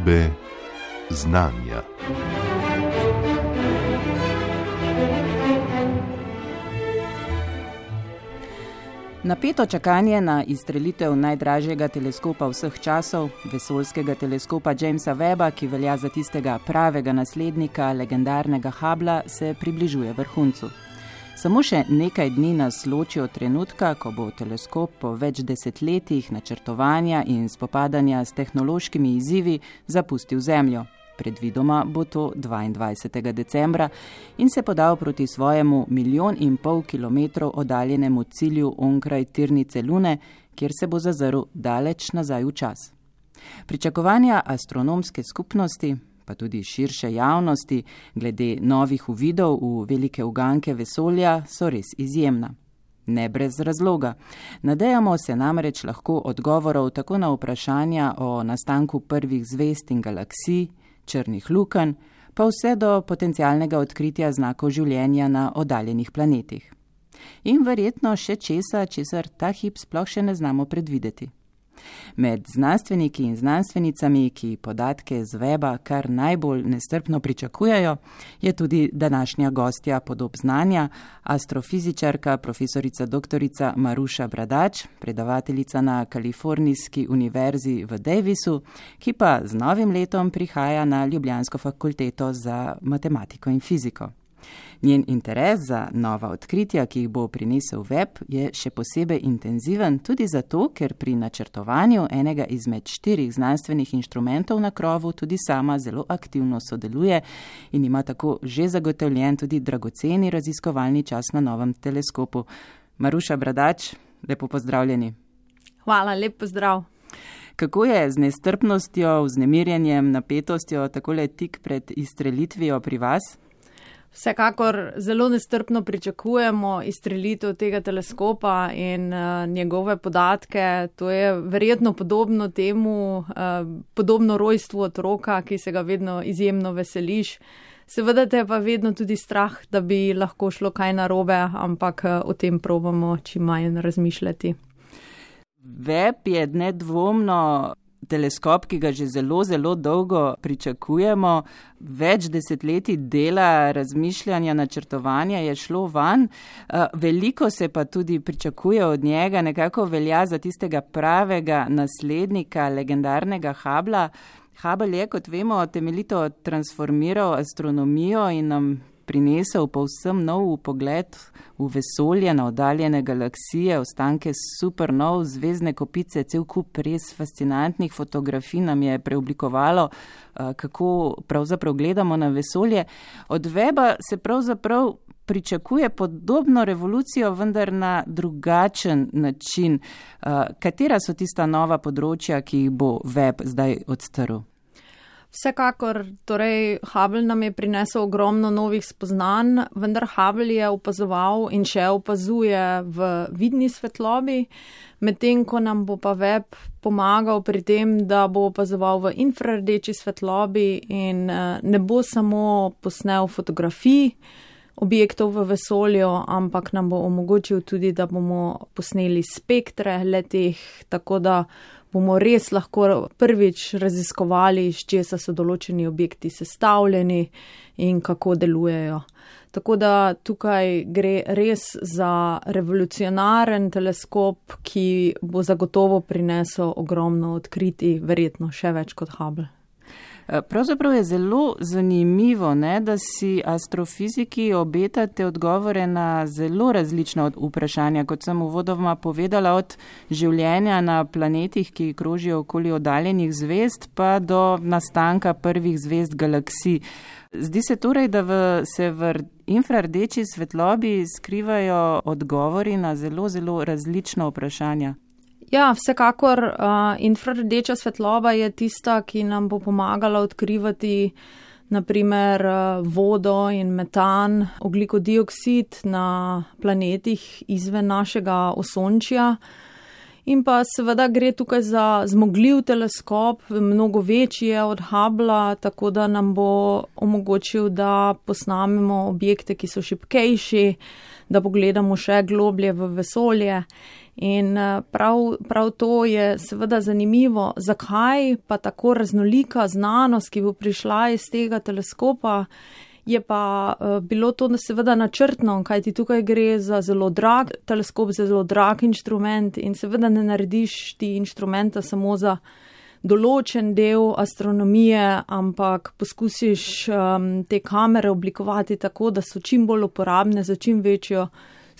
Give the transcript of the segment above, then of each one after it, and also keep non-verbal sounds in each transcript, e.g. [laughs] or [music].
Podobe znanja. Napeto čakanje na izstrelitev najdražjega teleskopa vseh časov, vesoljskega teleskopa Jamesa Webba, ki velja za tistega pravega naslednika legendarnega Habla, se približuje vrhuncu. Samo še nekaj dni nas loči od trenutka, ko bo teleskop po več desetletjih načrtovanja in spopadanja s tehnološkimi izzivi zapustil Zemljo predvidoma bo to 22. decembra, in se podal proti svojemu milijon in pol kilometrov oddaljenemu cilju onkraj tirnice Lune, kjer se bo zazrl daleč nazaj v čas. Pričakovanja astronomske skupnosti, pa tudi širše javnosti, glede novih uvidov v velike uganke vesolja, so res izjemna. Ne brez razloga. Nadejamo se namreč lahko odgovorov tako na vprašanja o nastanku prvih zvest in galaksij, črnih lukenj, pa vse do potencialnega odkritja znakov življenja na oddaljenih planetih. In verjetno še česa, česar ta hip sploh še ne znamo predvideti. Med znanstveniki in znanstvenicami, ki podatke z weba kar najbolj nestrpno pričakujejo, je tudi današnja gostja podob znanja, astrofizičarka profesorica dr. Maruša Bradač, predavateljica na Kalifornijski univerzi v Davisu, ki pa z novim letom prihaja na Ljubljansko fakulteto za matematiko in fiziko. Njen interes za nova odkritja, ki jih bo prinesel web, je še posebej intenziven tudi zato, ker pri načrtovanju enega izmed štirih znanstvenih inštrumentov na krovu tudi sama zelo aktivno sodeluje in ima tako že zagotovljen tudi dragoceni raziskovalni čas na novem teleskopu. Maruša Bradač, lepo pozdravljeni. Hvala, lep pozdrav. Kako je z nestrpnostjo, vznemirjenjem, napetostjo, tako le tik pred izstrelitvijo pri vas? Vsekakor zelo nestrpno pričakujemo izstrelitev tega teleskopa in uh, njegove podatke. To je verjetno podobno temu, uh, podobno rojstvu otroka, ki se ga vedno izjemno veseliš. Seveda te pa vedno tudi strah, da bi lahko šlo kaj narobe, ampak uh, o tem probamo čim manj razmišljati. Web je nedvomno teleskop, ki ga že zelo, zelo dolgo pričakujemo, več desetletij dela, razmišljanja, načrtovanja je šlo van. Eh, veliko se pa tudi pričakuje od njega, nekako velja za tistega pravega naslednika legendarnega Habla. Hubble je, kot vemo, temeljito transformiral astronomijo in nam prinesel povsem nov pogled v vesolje, na oddaljene galaksije, ostanke supernov, zvezdne kopice, cel kup res fascinantnih fotografij nam je preoblikovalo, eh, kako pravzaprav gledamo na vesolje. Od weba se pravzaprav pričakuje podobno revolucijo, vendar na drugačen način. Eh, katera so tista nova področja, ki jih bo web zdaj odstrl? Vsekakor, torej Hubble nam je prinesel ogromno novih spoznanj, vendar Hubble je opazoval in še opazuje v vidni svetlobi, medtem ko nam bo pa web pomagal pri tem, da bo opazoval v infrardeči svetlobi in eh, ne bo samo posnel fotografij objektov v vesolju, ampak nam bo omogočil tudi, da bomo posneli spektre letih, tako da bomo res lahko prvič raziskovali, iz česa so določeni objekti sestavljeni in kako delujejo. Tako da tukaj gre res za revolucionaren teleskop, ki bo zagotovo prinesel ogromno odkriti, verjetno še več kot Hubble. Pravzaprav je zelo zanimivo, ne, da si astrofiziki obetate odgovore na zelo različna vprašanja, kot sem uvodoma povedala, od življenja na planetih, ki krožijo okoli oddaljenih zvest, pa do nastanka prvih zvest galaksij. Zdi se torej, da v, se v infrardeči svetlobi skrivajo odgovori na zelo, zelo različna vprašanja. Ja, vsekakor uh, infrardeča svetloba je tista, ki nam bo pomagala odkrivati naprimer uh, vodo in metan, ogliko dioksid na planetih izven našega osončja. In pa seveda gre tukaj za zmogljiv teleskop, mnogo večji je od Hubla, tako da nam bo omogočil, da posnamemo objekte, ki so šipkejši, da pogledamo še globlje v vesolje. In eh, prav, prav to je seveda zanimivo, zakaj pa tako raznolika znanost, ki bo prišla iz tega teleskopa. Je pa uh, bilo to seveda načrtno, kajti tukaj gre za zelo drag teleskop, za zelo drag inštrument in seveda ne narediš ti inštrumenta samo za določen del astronomije, ampak poskusiš um, te kamere oblikovati tako, da so čim bolj uporabne za čim večjo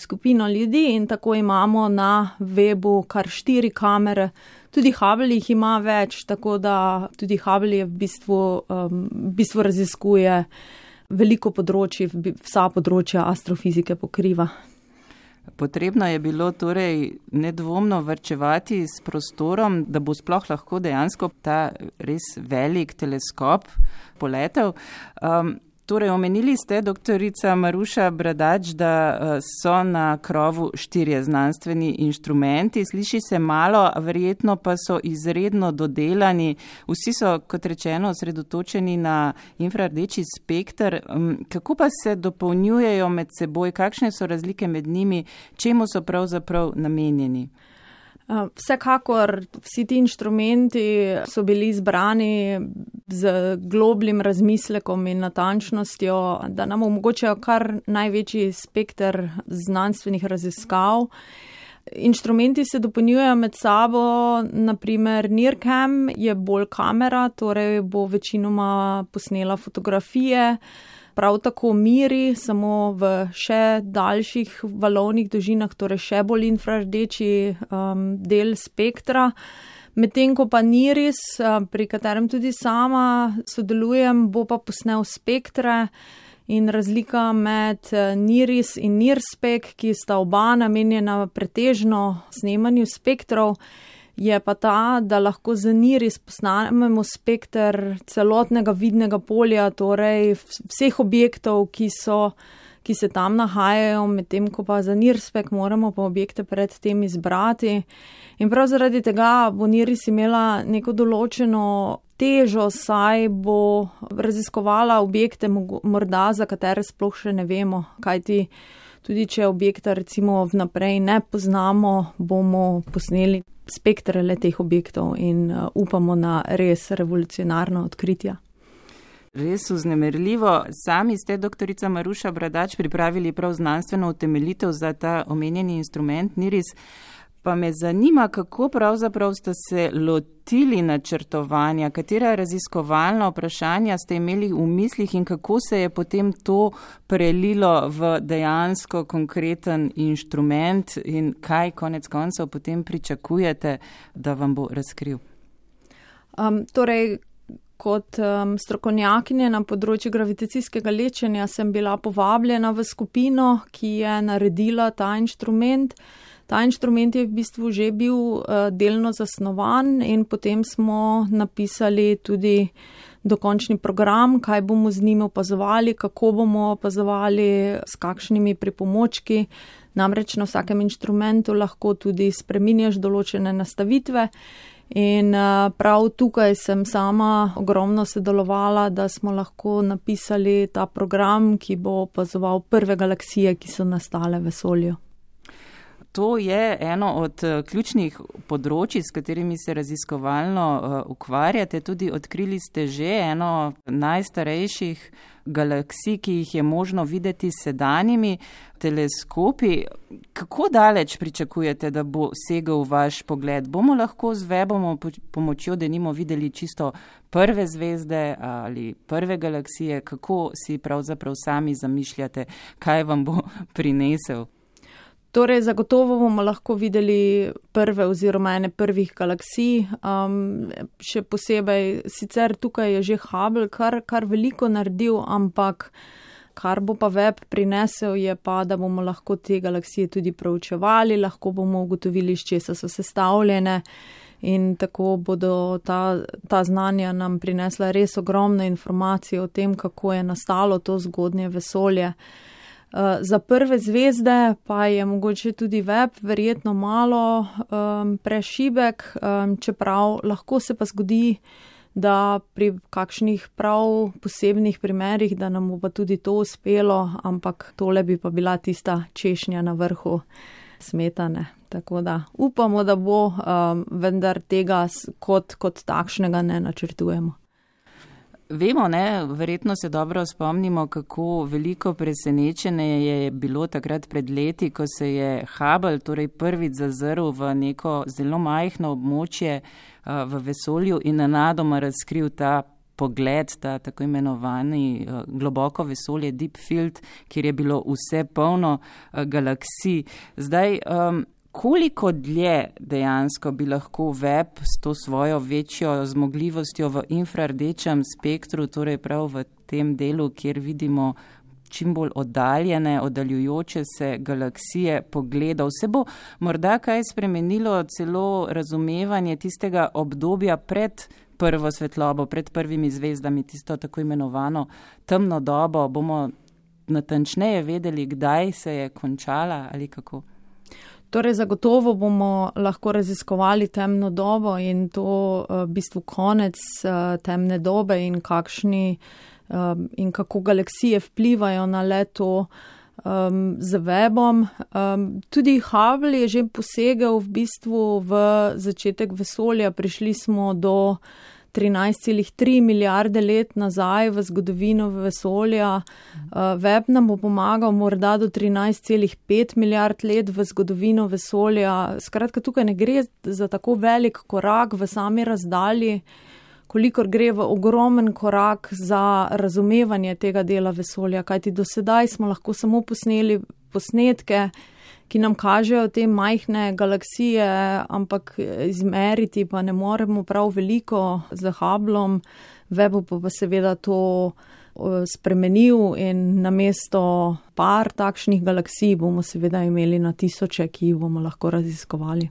skupino ljudi in tako imamo na webu kar štiri kamere. Tudi Hubble jih ima več, tako da tudi Hubble je v bistvu, um, v bistvu raziskuje veliko področji, vsa področja astrofizike pokriva. Potrebno je bilo torej nedvomno vrčevati s prostorom, da bo sploh lahko dejansko ta res velik teleskop poletel. Um, Torej, omenili ste, doktorica Maruša Bradač, da eh, so na krovu štirje znanstveni inštrumenti. Sliši se malo, verjetno pa so izredno dodelani. Vsi so, kot rečeno, osredotočeni na infrardeči spektr. Kako pa se dopolnjujejo med seboj, kakšne so razlike med njimi, čemu so pravzaprav namenjeni? Eh, vsekakor vsi ti inštrumenti so bili izbrani z globlim razmislekom in natančnostjo, da nam omogočajo kar največji spekter znanstvenih raziskav. Inštrumenti se dopolnjujejo med sabo, naprimer NIRCAM je bolj kamera, torej bo večinoma posnela fotografije prav tako miri, samo v še daljših valovnih dolžinah, torej še bolj infrardeči um, del spektra. Medtem ko pa Niris, um, pri katerem tudi sama sodelujem, bo pa posnel spektre in razlika med uh, Niris in Nirspek, ki sta oba namenjena pretežno snemanju spektrov je pa ta, da lahko z niri spoznamo spektr celotnega vidnega polja, torej vseh objektov, ki, so, ki se tam nahajajo, medtem ko pa za nirspek moramo pa objekte predtem izbrati. In prav zaradi tega bo niris imela neko določeno težo, saj bo raziskovala objekte, morda za katere sploh še ne vemo, kaj ti. Tudi če objekta recimo vnaprej ne poznamo, bomo posneli spektre le teh objektov in uh, upamo na res revolucionarno odkritje. Res vznemirljivo. Sami ste, doktorica Maruša Bradač, pripravili prav znanstveno utemeljitev za ta omenjeni instrument NIRIS. Pa me zanima, kako pravzaprav ste se lotili načrtovanja, katera raziskovalna vprašanja ste imeli v mislih in kako se je potem to prelilo v dejansko konkreten inštrument in kaj konec koncev potem pričakujete, da vam bo razkril. Um, torej, kot um, strokovnjakinja na področju gravitacijskega lečenja sem bila povabljena v skupino, ki je naredila ta inštrument. Ta inštrument je v bistvu že bil uh, delno zasnovan in potem smo napisali tudi dokončni program, kaj bomo z njim opazovali, kako bomo opazovali, s kakšnimi pripomočki. Namreč na vsakem inštrumentu lahko tudi spreminjaš določene nastavitve. In uh, prav tukaj sem sama ogromno sodelovala, da smo lahko napisali ta program, ki bo opazoval prve galaksije, ki so nastale v vesolju to je eno od eh, ključnih področji, s katerimi se raziskovalno uh, ukvarjate. Tudi odkrili ste že eno najstarejših galaksij, ki jih je možno videti s sedanjimi teleskopi. Kako daleč pričakujete, da bo segel vaš pogled? Bomo lahko z webom pomočjo, da nimo videli čisto prve zvezde ali prve galaksije? Kako si pravzaprav sami zamišljate, kaj vam bo prinesel? Torej, zagotovo bomo lahko videli prve oziroma ene prvih galaksij. Um, še posebej, sicer tukaj je že Hubble kar, kar veliko naredil, ampak kar bo pa web prinesel, je pa, da bomo lahko te galaksije tudi proučevali, lahko bomo ugotovili, iz česa so sestavljene. In tako bodo ta, ta znanja nam prinesla res ogromne informacije o tem, kako je nastalo to zgodnje vesolje. Eh, za prve zvezde pa je mogoče tudi web verjetno malo um, prešibek, um, čeprav lahko se pa zgodi, da pri kakšnih prav posebnih primerih, da nam bo pa tudi to uspelo, ampak tole bi pa bila tista češnja na vrhu smetane. Tako da upamo, da bo, um, vendar tega kot, kot takšnega ne načrtujemo. Vemo, ne, verjetno se dobro spomnimo, kako veliko presenečenje je bilo takrat pred leti, ko se je Hubble torej prvič zazrl v neko zelo majhno območje uh, v vesolju in nenadoma razkril ta pogled, ta tako imenovani uh, globoko vesolje Deep Field, kjer je bilo vse polno uh, galaksij. Zdaj, um, koliko dlje dejansko bi lahko web s to svojo večjo zmogljivostjo v infrardečem spektru, torej prav v tem delu, kjer vidimo čim bolj oddaljene, oddaljujoče se galaksije pogledal. Se bo morda kaj spremenilo celo razumevanje tistega obdobja pred prvo svetlobo, pred prvimi zvezdami, tisto tako imenovano temno dobo, bomo natančneje vedeli, kdaj se je končala ali kako. Torej, zagotovo bomo lahko raziskovali temno dobo in to eh, v bistvu konec eh, temne dobe in, kakšni, eh, in kako galaksije vplivajo na leto um, z webom. Um, tudi Hubble je že posegel v bistvu v začetek vesolja. Prišli smo do 13,3 milijarde let nazaj v zgodovino vesolja. Uh, web nam bo pomagal morda do 13,5 milijard let v zgodovino vesolja. Skratka, tukaj ne gre za tako velik korak v sami razdalji, kolikor gre v ogromen korak za razumevanje tega dela vesolja, kajti do sedaj smo lahko samo posneli posnetke, ki nam kažejo te majhne galaksije, ampak izmeriti pa ne moremo prav veliko z Hublom, Webo pa, pa seveda to spremenil in namesto par takšnih galaksij bomo seveda imeli na tisoče, ki jih bomo lahko raziskovali.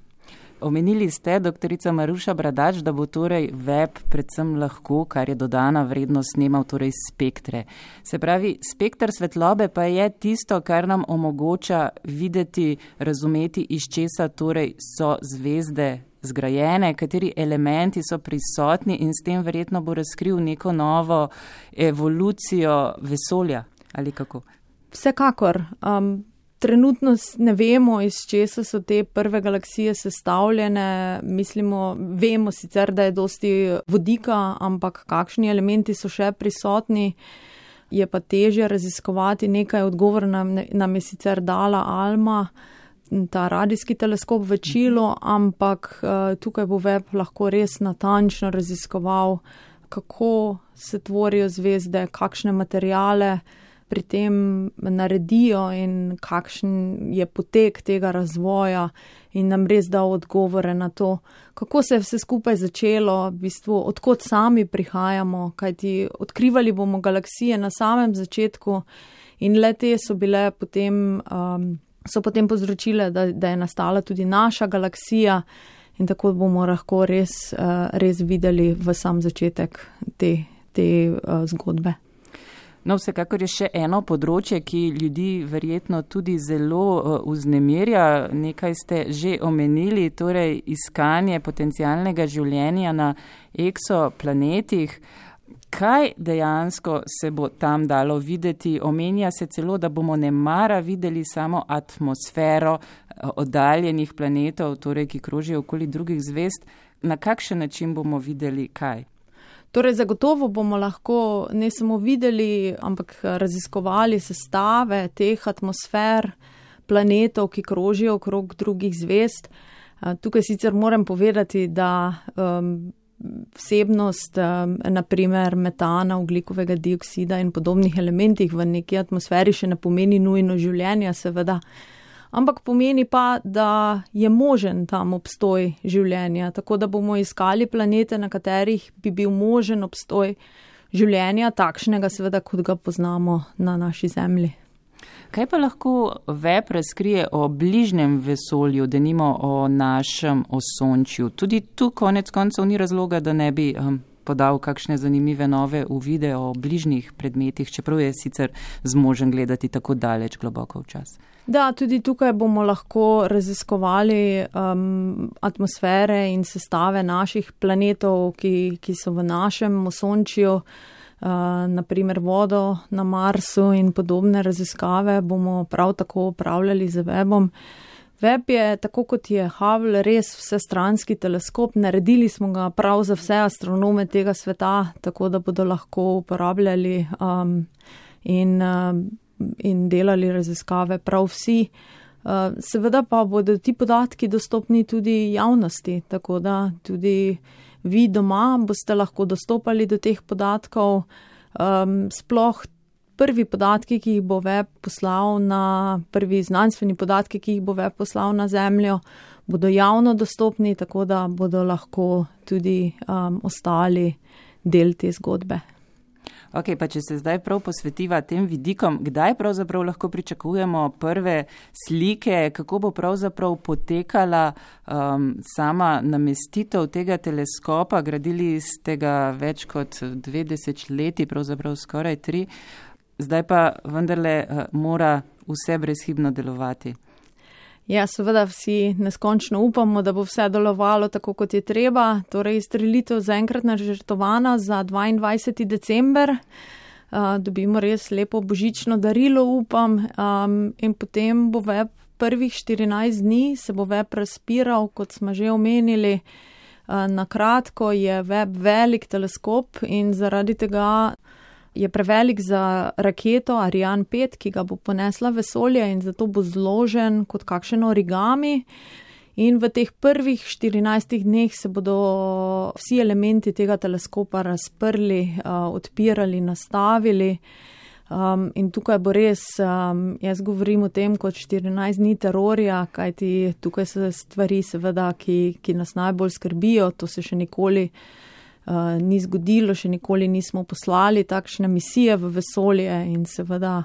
Omenili ste, doktorica Maruša Bradač, da bo torej web predvsem lahko, kar je dodana vrednost, snemal torej spektre. Se pravi, spektr svetlobe pa je tisto, kar nam omogoča videti, razumeti, iz česa torej so zvezde zgrajene, kateri elementi so prisotni in s tem verjetno bo razkril neko novo evolucijo vesolja ali kako. Vsekakor. Um, Trenutno ne vemo, iz česa so te prve galaksije sestavljene. Mislimo, vemo sicer, da je dosti vodika, ampak kakšni elementi so še prisotni, je pa težje raziskovati. Nekaj odgovor nam, nam je sicer dala Alma, ta radijski teleskop v Čilu, ampak uh, tukaj bo web lahko res natančno raziskoval, kako se tvorijo zvezde, kakšne materijale pri tem naredijo in kakšen je potek tega razvoja in nam res dal odgovore na to, kako se je vse skupaj začelo, v bistvu, odkot sami prihajamo, kajti odkrivali bomo galaksije na samem začetku in le te so bile potem, um, so potem povzročile, da, da je nastala tudi naša galaksija. In tako bomo lahko res, uh, res videli v sam začetek te, te uh, zgodbe. No, vsekakor je še eno področje, ki ljudi verjetno tudi zelo uh, vznemirja. Nekaj ste že omenili, torej iskanje potencijalnega življenja na eksoplanetih. Kaj dejansko se bo tam dalo videti? Omenja se celo, da bomo ne mara videli samo atmosfero uh, oddaljenih planetov, torej ki krožijo okoli drugih zvest. Na kakšen način bomo videli kaj? Torej, zagotovo bomo lahko ne samo videli, ampak raziskovali sestave teh atmosfer, planetov, ki krožijo okrog drugih zvest. Tukaj sicer moram povedati, da um, vsebnost, um, naprimer metana, oglikovega dioksida in podobnih elementih v neki atmosferi še ne pomeni nujno življenja, seveda ampak pomeni pa, da je možen tam obstoj življenja, tako da bomo iskali planete, na katerih bi bil možen obstoj življenja, takšnega seveda, kot ga poznamo na naši Zemlji. Kaj pa lahko web razkrije o bližnjem vesolju, da nimo o našem osončju? Tudi tu konec koncev ni razloga, da ne bi um, podal kakšne zanimive nove uvide o bližnjih predmetih, čeprav je sicer zmožen gledati tako daleč globoko v čas. Da, tudi tukaj bomo lahko raziskovali um, atmosfere in sestave naših planetov, ki, ki so v našem osončju, uh, naprimer vodo na Marsu in podobne raziskave bomo prav tako upravljali z webom. Web je, tako kot je Hubble, res vsestranski teleskop. Naredili smo ga prav za vse astronome tega sveta, tako da bodo lahko uporabljali um, in, um, in delali raziskave prav vsi. Uh, seveda pa bodo ti podatki dostopni tudi javnosti, tako da tudi vi doma boste lahko dostopali do teh podatkov. Um, sploh prvi podatki, ki jih bo web poslal na, prvi znanstveni podatki, ki jih bo web poslal na Zemljo, bodo javno dostopni, tako da bodo lahko tudi um, ostali del te zgodbe. Ok, pa če se zdaj prav posvetiva tem vidikom, kdaj pravzaprav lahko pričakujemo prve slike, kako bo pravzaprav potekala um, sama namestitev tega teleskopa, gradili ste ga več kot dve desetletji, pravzaprav skoraj tri, zdaj pa vendarle uh, mora vse brezhibno delovati. Ja, seveda vsi neskončno upamo, da bo vse delovalo tako, kot je treba. Torej, izstrelitev zaenkrat nažrtovana za 22. december. Uh, dobimo res lepo božično darilo, upam. Um, in potem bo web prvih 14 dni, se bo web razpiral, kot smo že omenili. Uh, na kratko je web velik teleskop in zaradi tega je prevelik za raketo Ariane 5, ki ga bo ponesla vesolje in zato bo zložen kot kakšen origami. In v teh prvih 14 dneh se bodo vsi elementi tega teleskopa razprli, uh, odpirali, nastavili. Um, in tukaj bo res, um, jaz govorim o tem kot 14 dni terorja, kajti tukaj so stvari, seveda, ki, ki nas najbolj skrbijo, to se še nikoli uh, ni zgodilo, še nikoli nismo poslali takšne misije v vesolje in seveda,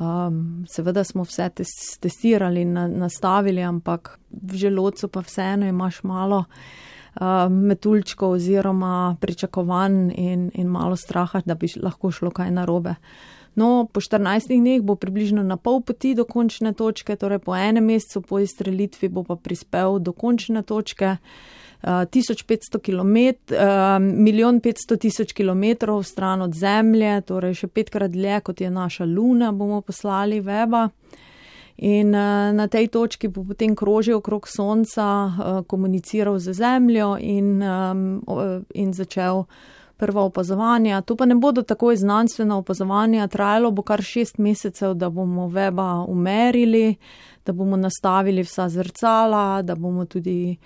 um, seveda smo vse tes testirali na nastavili, ampak v želodcu pa vseeno imaš malo uh, metulčkov oziroma pričakovanj in, in malo straha, da bi lahko šlo kaj narobe. No, po 14 dneh bo približno na pol poti do končne točke, torej po enem mesecu po izstrelitvi bo pa prispel do končne točke. 1500 km, milijon 500 tisoč km stran od Zemlje, torej še petkrat dlje, kot je naša Luna, bomo poslali weba. In na tej točki bo potem krožil okrog Sonca, komuniciral z Zemljo in, in začel prva opazovanja. To pa ne bodo takoj znanstvena opazovanja, trajalo bo kar šest mesecev, da bomo weba umerili, da bomo nastavili vsa zrcala, da bomo tudi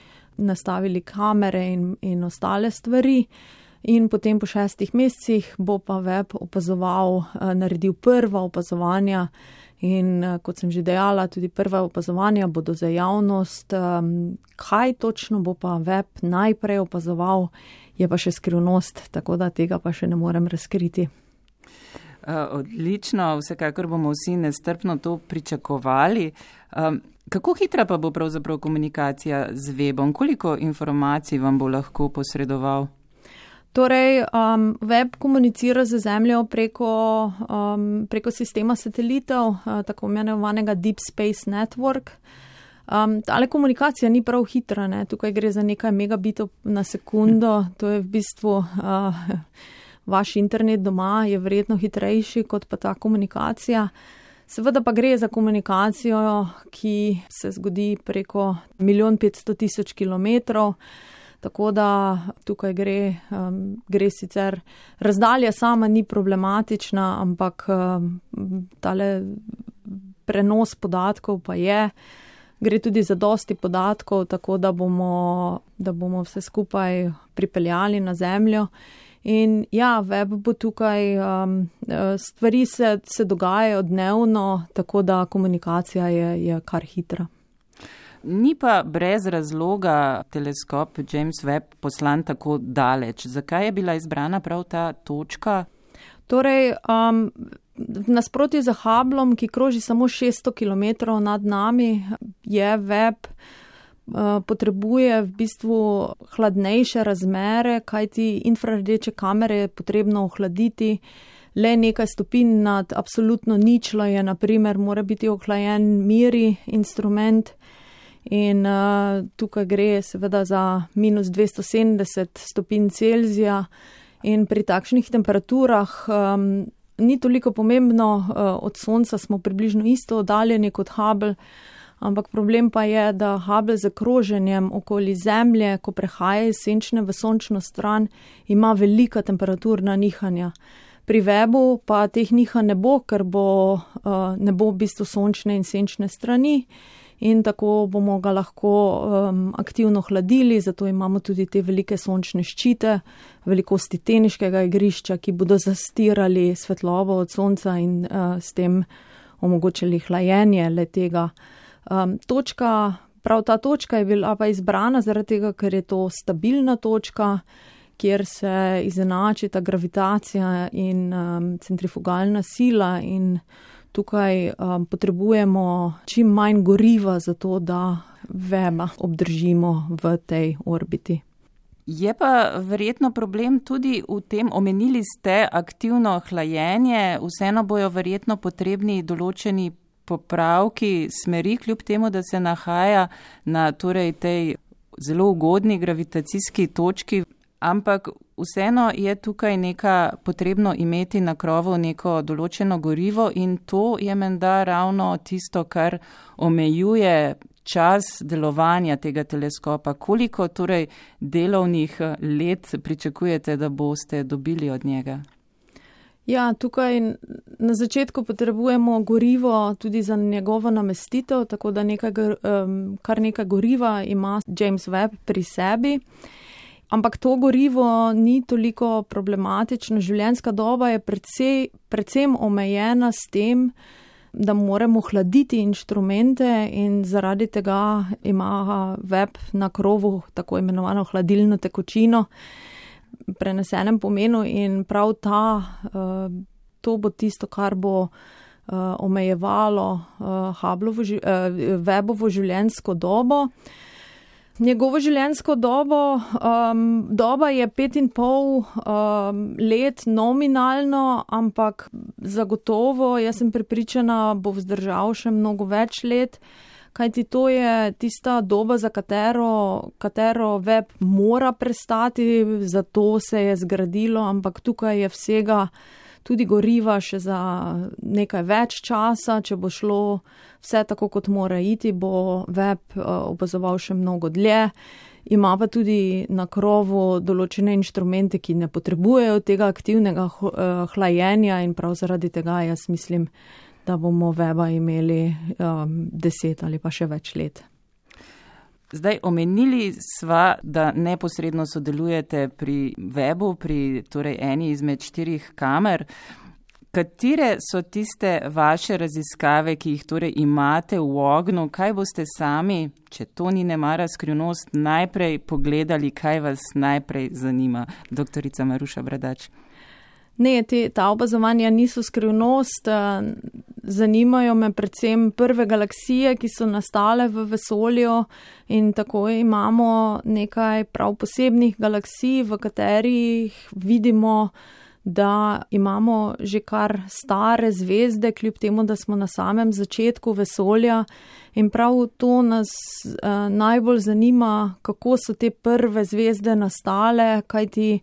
nastavili kamere in, in ostale stvari. In potem po šestih mesecih bo pa web opazoval, eh, naredil prva opazovanja. In eh, kot sem že dejala, tudi prva opazovanja bodo za javnost. Ehm, kaj točno bo pa web najprej opazoval, je pa še skrivnost, tako da tega pa še ne morem razkriti. Eh, odlično, vsekakor bomo vsi nestrpno to pričakovali. Kako hitra pa bo pravzaprav komunikacija z webom? Koliko informacij vam bo lahko posredoval? Torej, um, web komunicira z Zemljo preko, um, preko sistema satelitov, uh, tako imenovanega Deep Space Network. Um, tale komunikacija ni prav hitra, ne? tukaj gre za nekaj megabitov na sekundo, to je v bistvu uh, [laughs] vaš internet doma, je verjetno hitrejši kot pa ta komunikacija. Seveda pa gre za komunikacijo, ki se zgodi preko milijon petsto tisoč kilometrov, tako da tukaj gre, um, gre sicer razdalja sama ni problematična, ampak um, tale prenos podatkov pa je. Gre tudi za dosti podatkov, tako da bomo, da bomo vse skupaj pripeljali na zemljo. In ja, web bo tukaj, um, eh, stvari se, se dogajajo dnevno, tako da komunikacija je, je kar hitra. Ni pa brez razloga teleskop James Webb poslan tako daleč. Zakaj je bila izbrana prav ta točka? Torej, um, v nasprotju z Hublom, ki kroži samo 600 km nad nami, je Webb. Eh, potrebuje v bistvu hladnejše razmere, kajti infrardeče kamere je potrebno ohladiti. Le nekaj stopinj nad absolutno ničlo je, naprimer, mora biti ohlajen miri instrument. In uh, tukaj gre seveda za minus 270 stopinj Celzija. In pri takšnih temperaturah um, ni toliko pomembno, uh, od Sonca smo približno isto oddaljeni kot Hubble, Ampak problem pa je, da Hubble z okroženjem okoli Zemlje, ko prehaja iz senčne v sončno stran, ima velika temperaturna nihanja. Pri webu pa teh nihanj ne bo, ker bo, uh, ne bo v bistvu sončne in senčne strani in tako bomo ga lahko um, aktivno hladili, zato imamo tudi te velike sončne ščite, velikosti teniškega igrišča, ki bodo zastirali svetlobo od sonca in uh, s tem omogočili hlajenje le tega. Um, točka, prav ta točka je bila pa izbrana zaradi tega, ker je to stabilna točka, kjer se izenači ta gravitacija in um, centrifugalna sila in tukaj um, potrebujemo čim manj goriva za to, da vema obdržimo v tej orbiti. Je pa verjetno problem tudi v tem, omenili ste aktivno hlajenje, vseeno bojo verjetno potrebni določeni popravki smeri, kljub temu, da se nahaja na torej, tej zelo ugodni gravitacijski točki ampak vseeno je tukaj neka potrebno imeti na krovu neko določeno gorivo in to je menda ravno tisto, kar omejuje čas delovanja tega teleskopa. Koliko torej delovnih let pričakujete, da boste dobili od njega? Ja, tukaj na začetku potrebujemo gorivo tudi za njegovo namestitev, tako da nekaj, kar nekaj goriva ima James Webb pri sebi. Ampak to gorivo ni toliko problematično. Življenjska doba je predvsej, predvsem omejena s tem, da moramo hladiti inštrumente in zaradi tega ima web na krovu tako imenovano hladilno tekočino prenesenem pomenu in prav ta, uh, to bo tisto, kar bo uh, omejevalo uh, webovo življenjsko dobo. Njegovo življenjsko dobo, um, doba je pet in pol um, let nominalno, ampak zagotovo, jaz sem prepričana, bo vzdržal še mnogo več let, kajti to je tista doba, za katero, katero web mora prestati, zato se je zgradilo, ampak tukaj je vsega tudi goriva še za nekaj več časa, če bo šlo vse tako, kot mora iti, bo web eh, opazoval še mnogo dlje. Ima pa tudi na krovu določene inštrumente, ki ne potrebujejo tega aktivnega eh, hlajenja in prav zaradi tega jaz mislim, da bomo weba imeli um, deset ali pa še več let. Zdaj, omenili sva, da neposredno sodelujete pri webu, pri torej eni izmed štirih kamer. Katere so tiste vaše raziskave, ki jih torej imate v ognju? Kaj boste sami, če to ni nemara skrivnost, najprej pogledali, kaj vas najprej zanima, doktorica Maruša Bradač? Ne, te, ta opazovanja niso skrivnost, eh, zanimajo me predvsem prve galaksije, ki so nastale v vesolju in tako imamo nekaj prav posebnih galaksij, v katerih vidimo, da imamo že kar stare zvezde, kljub temu, da smo na samem začetku vesolja. In prav to nas uh, najbolj zanima, kako so te prve zvezde nastale, kajti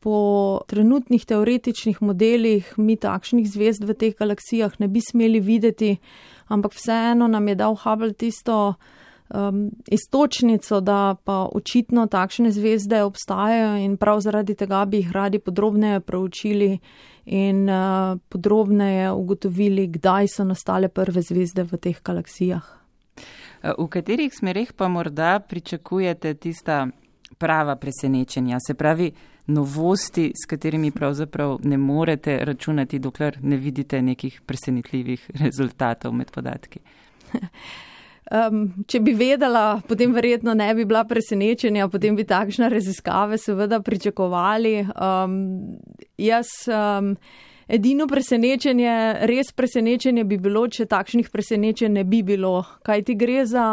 po trenutnih teoretičnih modelih mi takšnih zvezd v teh galaksijah ne bi smeli videti, ampak vseeno nam je dal Hubble tisto um, istočnico, da pa očitno takšne zvezde obstajajo in prav zaradi tega bi jih radi podrobneje proučili in uh, podrobneje ugotovili, kdaj so nastale prve zvezde v teh galaksijah. V katerih smerih pa morda pričakujete tista prava presenečenja, se pravi novosti, s katerimi pravzaprav ne morete računati, dokler ne vidite nekih presenetljivih rezultatov med podatki. [laughs] Um, če bi vedela, potem verjetno ne bi bila presenečenja, potem bi takšne raziskave seveda pričakovali. Um, jaz um, edino presenečenje, res presenečenje bi bilo, če takšnih presenečenj ne bi bilo, kaj ti gre za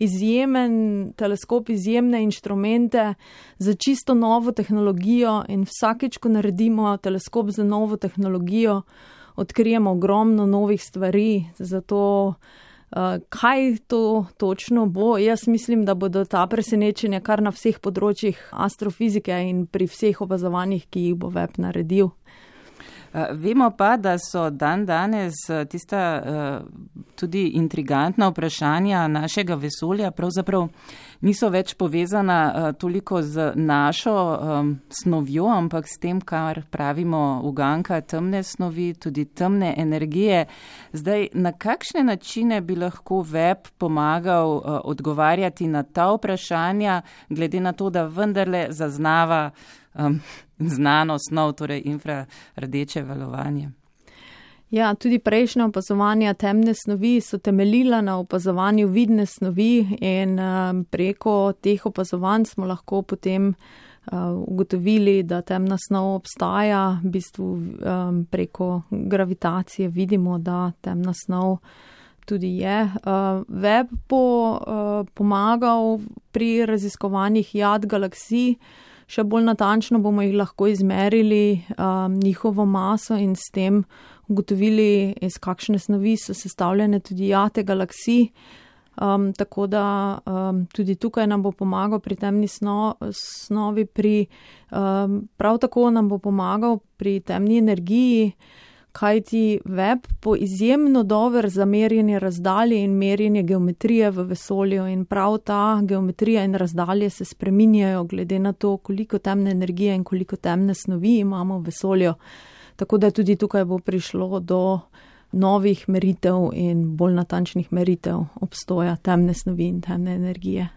izjemen teleskop, izjemne inštrumente, za čisto novo tehnologijo in vsakeč, ko naredimo teleskop za novo tehnologijo, odkrijemo ogromno novih stvari. Zato, uh, kaj to točno bo, jaz mislim, da bodo ta presenečenja kar na vseh področjih astrofizike in pri vseh opazovanjih, ki jih bo web naredil. Vemo pa, da so dan danes tista tudi intrigantna vprašanja našega vesolja pravzaprav niso več povezana toliko z našo snovjo, ampak s tem, kar pravimo uganka temne snovi, tudi temne energije. Zdaj, na kakšne načine bi lahko web pomagal odgovarjati na ta vprašanja, glede na to, da vendarle zaznava um, znano snov, torej infrardeče valovanje. Ja, tudi prejšnja opazovanja temne snovi so temeljila na opazovanju vidne snovi in um, preko teh opazovanj smo lahko potem uh, ugotovili, da temna snov obstaja. V bistvu um, preko gravitacije vidimo, da temna snov tudi je. Uh, web bo uh, pomagal pri raziskovanjih jad galaksij še bolj natančno bomo jih lahko izmerili um, njihovo maso in s tem ugotovili, iz kakšne snovi so sestavljene tudi jate galaksij. Um, tako da um, tudi tukaj nam bo pomagal pri temni sno, snovi, pri, um, prav tako nam bo pomagal pri temni energiji kajti web bo izjemno dober za merjenje razdalje in merjenje geometrije v vesolju in prav ta geometrija in razdalje se spreminjajo glede na to, koliko temne energije in koliko temne snovi imamo v vesolju. Tako da tudi tukaj bo prišlo do novih meritev in bolj natančnih meritev obstoja temne snovi in temne energije.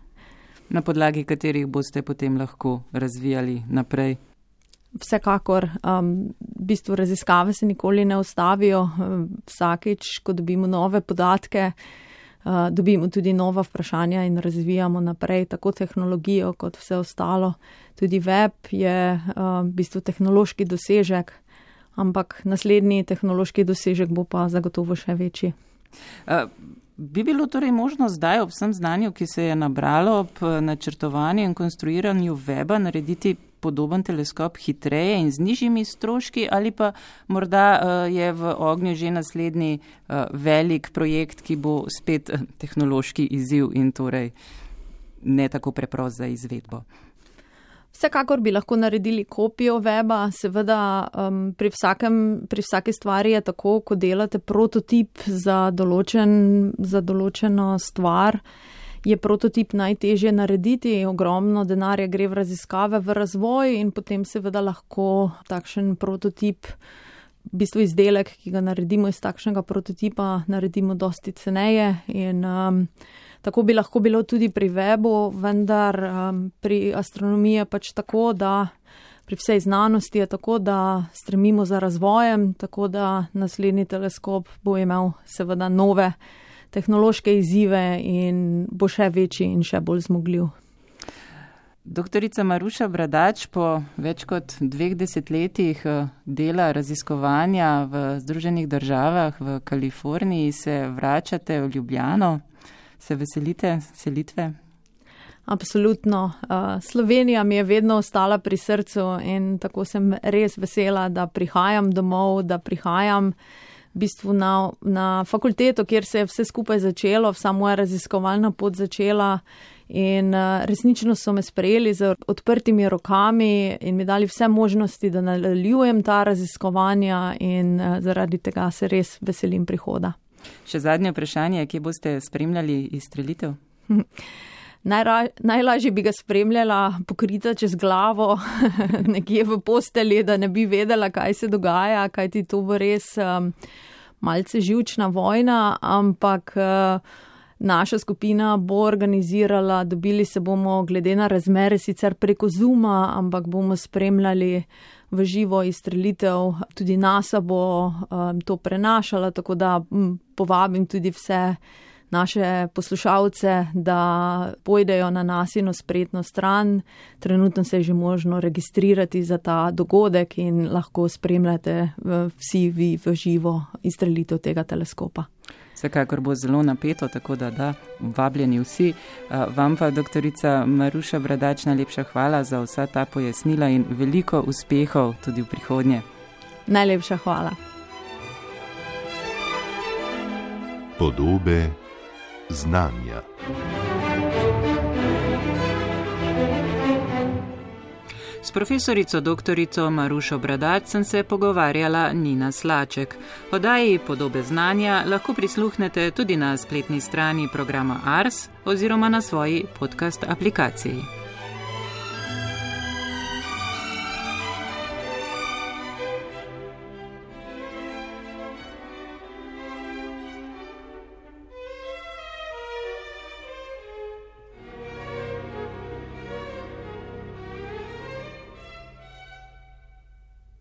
Na podlagi katerih boste potem lahko razvijali naprej vsekakor, um, v bistvu raziskave se nikoli ne ustavijo. Um, vsakeč, ko dobimo nove podatke, uh, dobimo tudi nova vprašanja in razvijamo naprej tako tehnologijo kot vse ostalo. Tudi web je uh, v bistvu tehnološki dosežek, ampak naslednji tehnološki dosežek bo pa zagotovo še večji. Uh. Bi bilo torej možno zdaj ob vsem znanju, ki se je nabralo ob načrtovanju in konstruiranju weba, narediti podoben teleskop hitreje in z nižjimi stroški, ali pa morda uh, je v ognju že naslednji uh, velik projekt, ki bo spet uh, tehnološki izziv in torej ne tako preprost za izvedbo. Vsekakor bi lahko naredili kopijo weba, seveda um, pri, vsakem, pri vsaki stvari je tako, ko delate prototip za, določen, za določeno stvar je prototip najtežje narediti, ogromno denarja gre v raziskave, v razvoj in potem seveda lahko takšen prototip, v bistvu izdelek, ki ga naredimo iz takšnega prototipa, naredimo dosti ceneje in um, tako bi lahko bilo tudi pri webu, vendar um, pri astronomiji je pač tako, da pri vsej znanosti je tako, da stremimo za razvojem, tako da naslednji teleskop bo imel seveda nove tehnološke izzive in bo še večji in še bolj zmogljiv. Doktorica Maruša Bradač, po več kot dveh desetletjih eh, dela raziskovanja v Združenih državah v Kaliforniji, se vračate v Ljubljano. Se veselite selitve? Absolutno. Eh, Slovenija mi je vedno ostala pri srcu in tako sem res vesela, da prihajam domov, da prihajam v bistvu na, na fakulteto, kjer se je vse skupaj začelo, vsa moja raziskovalna pot začela. In uh, resnično so me sprejeli z odprtimi rokami in mi dali vse možnosti, da nadaljujem ta raziskovanja, in uh, zaradi tega se res veselim prihoda. Še zadnje vprašanje, kje boste spremljali izstrelitev? [laughs] Najlažje bi ga spremljala pokrita čez glavo, [laughs] nekje v posteli, da ne bi vedela, kaj se dogaja, kaj ti to bo res um, malce živčna vojna, ampak uh, naša skupina bo organizirala, dobili se bomo glede na razmere sicer preko Zuma, ampak bomo spremljali v živo izstrelitev, tudi NASA bo um, to prenašala, tako da um, povabim tudi vse naše poslušalce, da pojdejo na nasino spretno stran. Trenutno se je že možno registrirati za ta dogodek in lahko spremljate vsi vi v živo izstrelitev tega teleskopa. Vsekakor bo zelo napeto, tako da, da vabljeni vsi. Vam pa, doktorica Maruša Bradač, najlepša hvala za vsa ta pojasnila in veliko uspehov tudi v prihodnje. Najlepša hvala. Podobe znanja. profesorico dr. Marušo Bradac sem se pogovarjala Nina Slaček. Podaji podobe znanja lahko prisluhnete tudi na spletni strani programa Ars oziroma na svoji podcast aplikaciji.